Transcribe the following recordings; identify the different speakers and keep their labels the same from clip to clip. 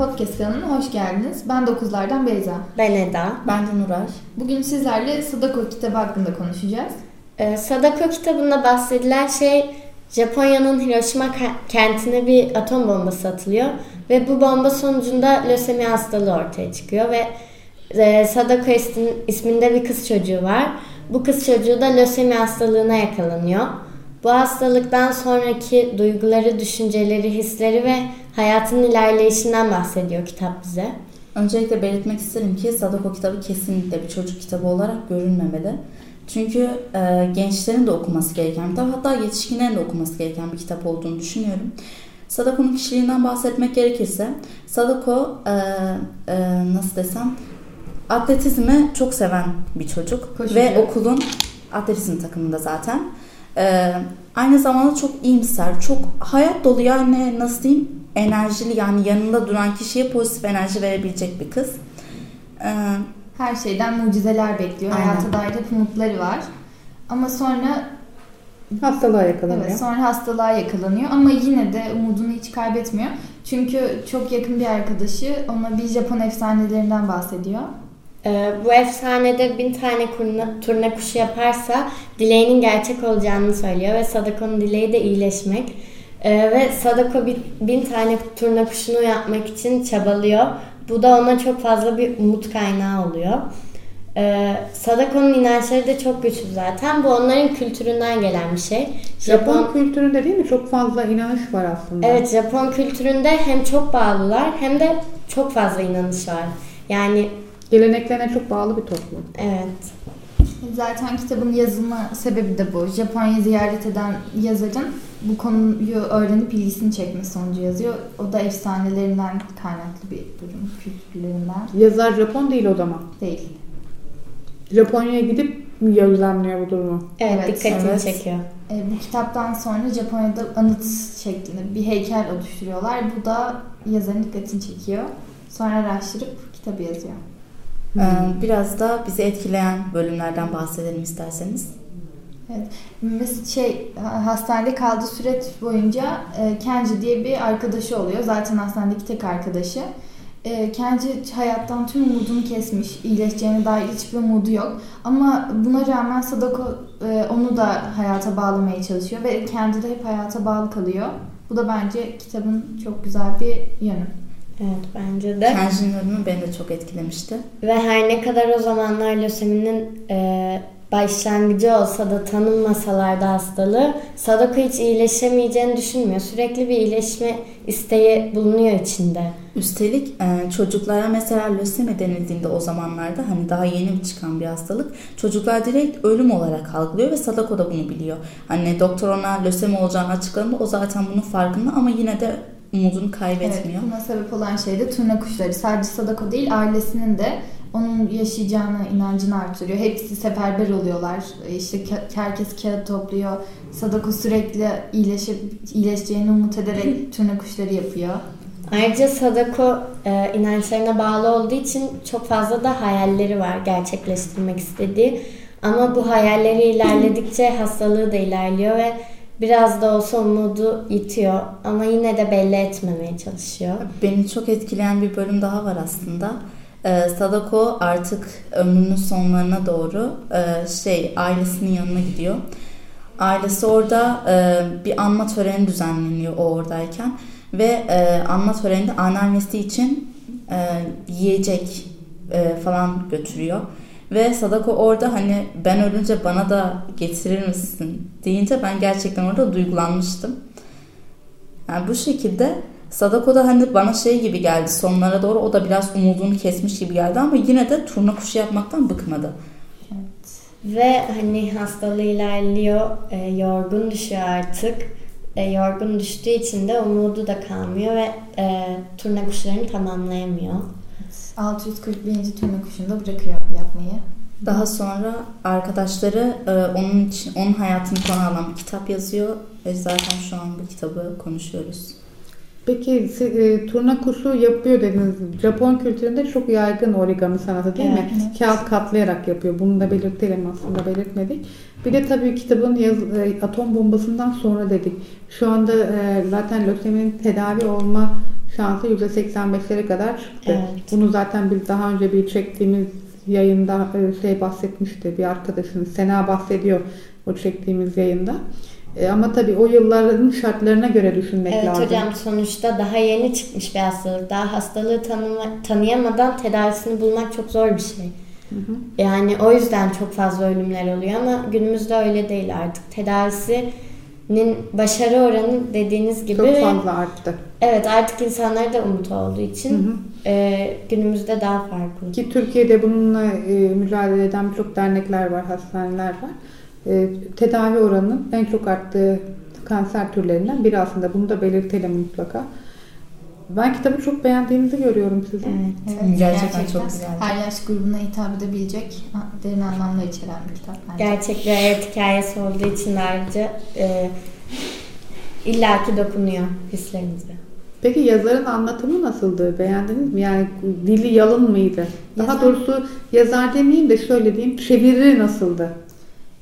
Speaker 1: Podcast kanalına hoş geldiniz. Ben 9'lardan Beyza.
Speaker 2: Ben Eda.
Speaker 3: Ben de Nuray.
Speaker 1: Bugün sizlerle Sadako kitabı hakkında konuşacağız.
Speaker 2: Ee, Sadako kitabında bahsedilen şey Japonya'nın Hiroşima kentine bir atom bombası atılıyor ve bu bomba sonucunda lösemi hastalığı ortaya çıkıyor ve e, Sadako isminde bir kız çocuğu var. Bu kız çocuğu da lösemi hastalığına yakalanıyor. Bu hastalıktan sonraki duyguları, düşünceleri, hisleri ve hayatın ilerleyişinden bahsediyor kitap bize.
Speaker 3: Öncelikle belirtmek isterim ki Sadako kitabı kesinlikle bir çocuk kitabı olarak görülmemeli. Çünkü e, gençlerin de okuması gereken bir kitap, hatta yetişkinlerin de okuması gereken bir kitap olduğunu düşünüyorum. Sadako'nun kişiliğinden bahsetmek gerekirse, Sadako e, e, nasıl desem atletizmi çok seven bir çocuk Koşucu. ve okulun atletizm takımında zaten. Ee, aynı zamanda çok iyimser, çok hayat dolu yani nasıl diyeyim enerjili yani yanında duran kişiye pozitif enerji verebilecek bir kız.
Speaker 1: Ee, Her şeyden mucizeler bekliyor. Aynen. Hayata dair hep umutları var. Ama sonra
Speaker 4: hastalığa yakalanıyor.
Speaker 1: Evet, sonra hastalığa yakalanıyor ama yine de umudunu hiç kaybetmiyor. Çünkü çok yakın bir arkadaşı ona bir Japon efsanelerinden bahsediyor.
Speaker 2: Ee, bu efsanede bin tane kurna, turna kuşu yaparsa dileğinin gerçek olacağını söylüyor ve Sadako'nun dileği de iyileşmek. Ee, ve Sadako bin, bin tane turna kuşunu yapmak için çabalıyor. Bu da ona çok fazla bir umut kaynağı oluyor. Ee, Sadako'nun inançları da çok güçlü zaten. Bu onların kültüründen gelen bir şey.
Speaker 4: Japon, Japon kültüründe değil mi? Çok fazla inanış var aslında.
Speaker 2: Evet, Japon kültüründe hem çok bağlılar hem de çok fazla inanış var. Yani
Speaker 4: Geleneklerine çok bağlı bir toplum.
Speaker 2: Evet.
Speaker 1: Zaten kitabın yazılma sebebi de bu. Japonya ziyaret eden yazarın bu konuyu öğrenip ilgisini çekmesi sonucu yazıyor. O da efsanelerinden kaynaklı bir durum, kültürlerinden.
Speaker 4: Yazar Japon değil o zaman.
Speaker 1: Değil.
Speaker 4: Japonya'ya gidip gözlemliyor bu durumu.
Speaker 2: Evet, evet dikkatini evet. çekiyor.
Speaker 1: E, bu kitaptan sonra Japonya'da anıt şeklinde bir heykel oluşturuyorlar. Bu da yazarın dikkatini çekiyor. Sonra araştırıp kitabı yazıyor.
Speaker 3: Hmm. Biraz da bizi etkileyen bölümlerden bahsedelim isterseniz.
Speaker 1: Evet. Mesela şey hastanede kaldığı süreç boyunca e, Kenji diye bir arkadaşı oluyor. Zaten hastanedeki tek arkadaşı. E, Kenji hayattan tüm umudunu kesmiş. İyileşeceğine dair hiçbir umudu yok. Ama buna rağmen Sadako e, onu da hayata bağlamaya çalışıyor ve kendi de hep hayata bağlı kalıyor. Bu da bence kitabın çok güzel bir yönü.
Speaker 2: Evet bence de.
Speaker 3: Kenji'nin ölümü beni de çok etkilemişti.
Speaker 2: Ve her ne kadar o zamanlar löseminin e, başlangıcı olsa da tanınmasalar da hastalığı Sadako hiç iyileşemeyeceğini düşünmüyor. Sürekli bir iyileşme isteği bulunuyor içinde.
Speaker 3: Üstelik e, çocuklara mesela lösemi denildiğinde o zamanlarda hani daha yeni çıkan bir hastalık çocuklar direkt ölüm olarak algılıyor ve Sadako da bunu biliyor. Hani doktor ona lösemi olacağını açıkladığında o zaten bunun farkında ama yine de umudunu kaybetmiyor.
Speaker 1: Evet, buna sebep olan şey de turna kuşları. Sadece Sadako değil ailesinin de onun yaşayacağına inancını artırıyor. Hepsi seferber oluyorlar. İşte herkes kağıt topluyor. Sadako sürekli iyileşip iyileşeceğini umut ederek turna kuşları yapıyor.
Speaker 2: Ayrıca Sadako e, inançlarına bağlı olduğu için çok fazla da hayalleri var gerçekleştirmek istediği. Ama bu hayalleri ilerledikçe hastalığı da ilerliyor ve biraz da olsa umudu yitiyor ama yine de belli etmemeye çalışıyor.
Speaker 3: Beni çok etkileyen bir bölüm daha var aslında. Ee, Sadako artık ömrünün sonlarına doğru e, şey ailesinin yanına gidiyor. Ailesi orada e, bir anma töreni düzenleniyor o oradayken ve e, anma töreninde anneannesi için yiyecek falan götürüyor. Ve Sadako orada hani ben ölünce bana da getirir misin deyince ben gerçekten orada duygulanmıştım. Yani bu şekilde Sadako da hani bana şey gibi geldi sonlara doğru o da biraz umudunu kesmiş gibi geldi ama yine de turna kuşu yapmaktan bıkmadı.
Speaker 2: Evet. Ve hani hastalığı ilerliyor, e, yorgun düşüyor artık. E, yorgun düştüğü için de umudu da kalmıyor ve e, turna kuşlarını tamamlayamıyor.
Speaker 1: 641. turna kuşunda bırakıyor yapmayı.
Speaker 3: Daha sonra arkadaşları e, onun için onun hayatını konu alan bir kitap yazıyor ve zaten şu an bu kitabı konuşuyoruz.
Speaker 4: Peki e, turna kuşu yapıyor dediniz. Japon kültüründe çok yaygın origami sanatı değil mi?
Speaker 1: Evet.
Speaker 4: Kağıt katlayarak yapıyor. Bunu da belirtelim aslında belirtmedik. Bir de tabii kitabın yaz, e, atom bombasından sonra dedik. Şu anda e, zaten löseminin tedavi olma şansı %85'lere kadar çıktı.
Speaker 2: Evet.
Speaker 4: Bunu zaten biz daha önce bir çektiğimiz yayında e, şey bahsetmişti. Bir arkadaşımız Sena bahsediyor o çektiğimiz yayında. E, ama tabii o yılların şartlarına göre düşünmek
Speaker 2: Evet
Speaker 4: lazım.
Speaker 2: hocam sonuçta daha yeni çıkmış bir hastalık. Daha hastalığı tanıma, tanıyamadan tedavisini bulmak çok zor bir şey. Yani o yüzden çok fazla ölümler oluyor ama günümüzde öyle değil artık. Tedavisinin başarı oranı dediğiniz gibi
Speaker 4: Çok fazla arttı.
Speaker 2: evet artık insanlara da umut olduğu için
Speaker 4: Hı hı.
Speaker 2: e, günümüzde daha farklı.
Speaker 4: Ki Türkiye'de bununla e, mücadele eden birçok dernekler var, hastaneler var. E, tedavi oranının en çok arttığı kanser türlerinden biri aslında. Bunu da belirtelim mutlaka. Ben kitabı çok beğendiğinizi görüyorum sizin.
Speaker 2: Evet.
Speaker 1: Evet,
Speaker 3: Gerçekten çok güzel.
Speaker 1: Her yaş grubuna hitap edebilecek derin anlamlar içeren bir kitap bence.
Speaker 2: Gerçek bir hayat hikayesi olduğu için ayrıca e, illaki dokunuyor hislerinize.
Speaker 4: Peki yazarın anlatımı nasıldı? Beğendiniz mi? Yani dili yalın mıydı? Daha
Speaker 1: Yazar-
Speaker 4: doğrusu yazar demeyeyim de şöyle diyeyim. Çeviri nasıldı?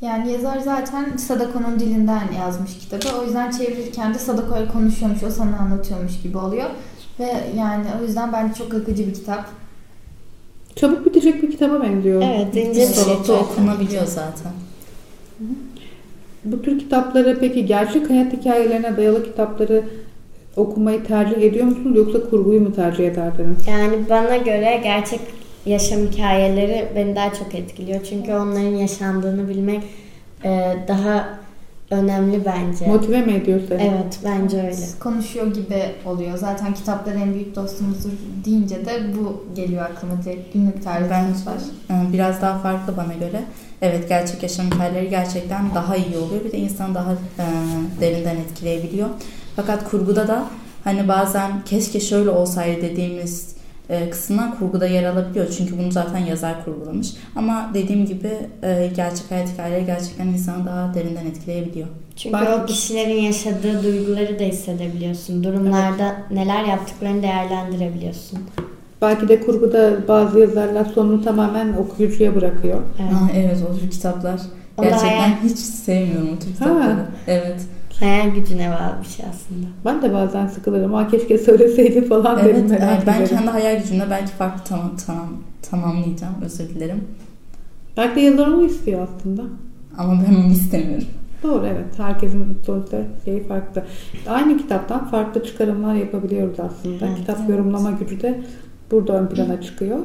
Speaker 1: Yani yazar zaten Sadako'nun dilinden yazmış kitabı. O yüzden çevirirken de Sadako'ya konuşuyormuş, o sana anlatıyormuş gibi oluyor. Ve yani o yüzden bence çok akıcı bir kitap.
Speaker 4: Çabuk bitecek bir kitaba benziyor.
Speaker 2: Evet, ince bir şey.
Speaker 3: Okunabiliyor zaten.
Speaker 4: Bu tür kitapları peki gerçek hayat hikayelerine dayalı kitapları okumayı tercih ediyor musunuz yoksa kurguyu mu tercih ederdiniz?
Speaker 2: Yani bana göre gerçek yaşam hikayeleri beni daha çok etkiliyor. Çünkü onların yaşandığını bilmek daha önemli bence.
Speaker 4: Motive mi ediyor seni?
Speaker 2: Evet bence öyle.
Speaker 1: Konuşuyor gibi oluyor. Zaten kitaplar en büyük dostumuzdur deyince de bu geliyor aklıma direkt. Günlük tarifimiz var.
Speaker 3: Biraz daha farklı bana göre. Evet gerçek yaşam hikayeleri gerçekten daha iyi oluyor. Bir de insanı daha e, derinden etkileyebiliyor. Fakat kurguda da hani bazen keşke şöyle olsaydı dediğimiz e, kısımlar kurguda yer alabiliyor. Çünkü bunu zaten yazar kurgulamış. Ama dediğim gibi e, gerçek hayat hikayeleri gerçekten insanı daha derinden etkileyebiliyor.
Speaker 2: Çünkü
Speaker 4: Ben-
Speaker 2: o kişilerin yaşadığı duyguları da hissedebiliyorsun. Durumlarda neler yaptıklarını değerlendirebiliyorsun.
Speaker 4: Belki de kurguda bazı yazarlar sonunu tamamen okuyucuya bırakıyor.
Speaker 2: Evet.
Speaker 3: Aa, evet o tür kitaplar. Gerçekten hiç sevmiyorum o tür kitapları.
Speaker 4: Ha.
Speaker 3: Evet.
Speaker 2: Hayal gücüne bağlı bir şey aslında.
Speaker 4: Ben de bazen sıkılırım. Ha keşke söyleseydi falan derim.
Speaker 3: Evet,
Speaker 4: merak
Speaker 3: e, ben
Speaker 4: ederim.
Speaker 3: kendi hayal gücümle belki farklı tamam, tamam, tamamlayacağım. Özür dilerim.
Speaker 4: Belki de onu istiyor aslında.
Speaker 3: Ama ben onu istemiyorum.
Speaker 4: Doğru evet. Herkesin sonuçta şeyi farklı. Aynı kitaptan farklı çıkarımlar yapabiliyoruz aslında.
Speaker 2: Evet,
Speaker 4: Kitap
Speaker 2: evet.
Speaker 4: yorumlama gücü de burada ön plana çıkıyor.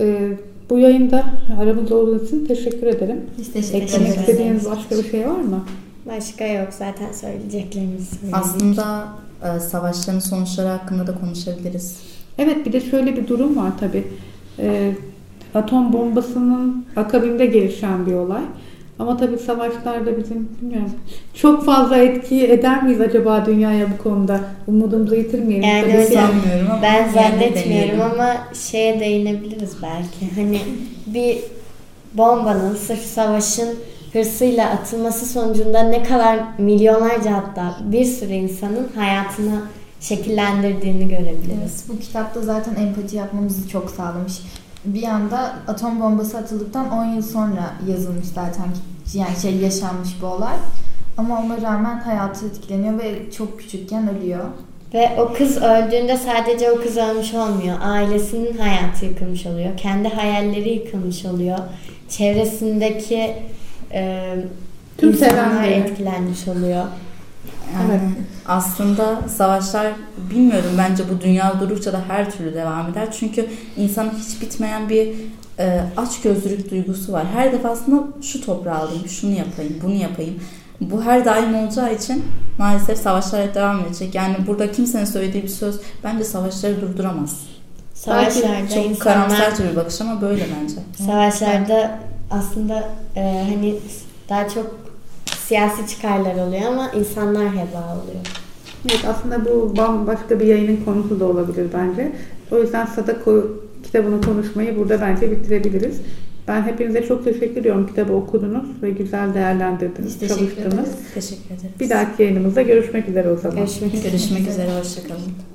Speaker 4: Ee, bu yayında aramızda olduğunuz için teşekkür ederim.
Speaker 1: Biz teşekkür
Speaker 4: Eklemek
Speaker 1: ederiz.
Speaker 4: istediğiniz başka bir şey var mı?
Speaker 2: Başka yok zaten söyleyeceklerimizi söyledik.
Speaker 3: Aslında e, savaşların sonuçları hakkında da konuşabiliriz.
Speaker 4: Evet bir de şöyle bir durum var tabii. Ee, atom bombasının akabinde gelişen bir olay. Ama tabii savaşlarda bizim bilmiyorum çok fazla etki eder miyiz acaba dünyaya bu konuda? Umudumuzu yitirmeyelim.
Speaker 2: Yani
Speaker 4: Tabii
Speaker 2: hocam,
Speaker 3: Sanmıyorum ama
Speaker 2: Ben zannetmiyorum ama şeye değinebiliriz belki. Hani bir bombanın sırf savaşın hırsıyla atılması sonucunda ne kadar milyonlarca hatta bir sürü insanın hayatını şekillendirdiğini görebiliriz.
Speaker 1: Evet, bu kitapta zaten empati yapmamızı çok sağlamış. Bir anda atom bombası atıldıktan 10 yıl sonra yazılmış zaten yani şey yaşanmış bu olay. Ama ona rağmen hayatı etkileniyor ve çok küçükken ölüyor.
Speaker 2: Ve o kız öldüğünde sadece o kız ölmüş olmuyor. Ailesinin hayatı yıkılmış oluyor. Kendi hayalleri yıkılmış oluyor. Çevresindeki e,
Speaker 4: Tüm
Speaker 2: insanlar etkilenmiş oluyor.
Speaker 3: Yani
Speaker 4: Evet.
Speaker 3: aslında savaşlar bilmiyorum bence bu dünya durdukça da her türlü devam eder. Çünkü insanın hiç bitmeyen bir e, açgözlülük duygusu var. Her defasında şu toprağı alayım, şunu yapayım, bunu yapayım. Bu her daim olacağı için maalesef savaşlar hep devam edecek. Yani burada kimsenin söylediği bir söz bence savaşları durduramaz.
Speaker 2: Savaşlarda
Speaker 3: Çok
Speaker 2: insanlar
Speaker 3: karamsar bir bakış ama böyle bence.
Speaker 2: savaşlarda aslında e, hani daha çok siyasi çıkarlar oluyor ama insanlar heba oluyor.
Speaker 4: Evet aslında bu bambaşka bir yayının konusu da olabilir bence. O yüzden Sadako kitabını konuşmayı burada bence bitirebiliriz. Ben hepinize çok teşekkür ediyorum. Kitabı okudunuz ve güzel değerlendirdiniz,
Speaker 1: Biz teşekkür
Speaker 4: çalıştınız.
Speaker 1: ederiz.
Speaker 3: Teşekkür ederiz.
Speaker 4: Bir dahaki yayınımızda görüşmek üzere o zaman.
Speaker 2: Görüşmek üzere.
Speaker 3: Görüşmek üzere. Hoşçakalın.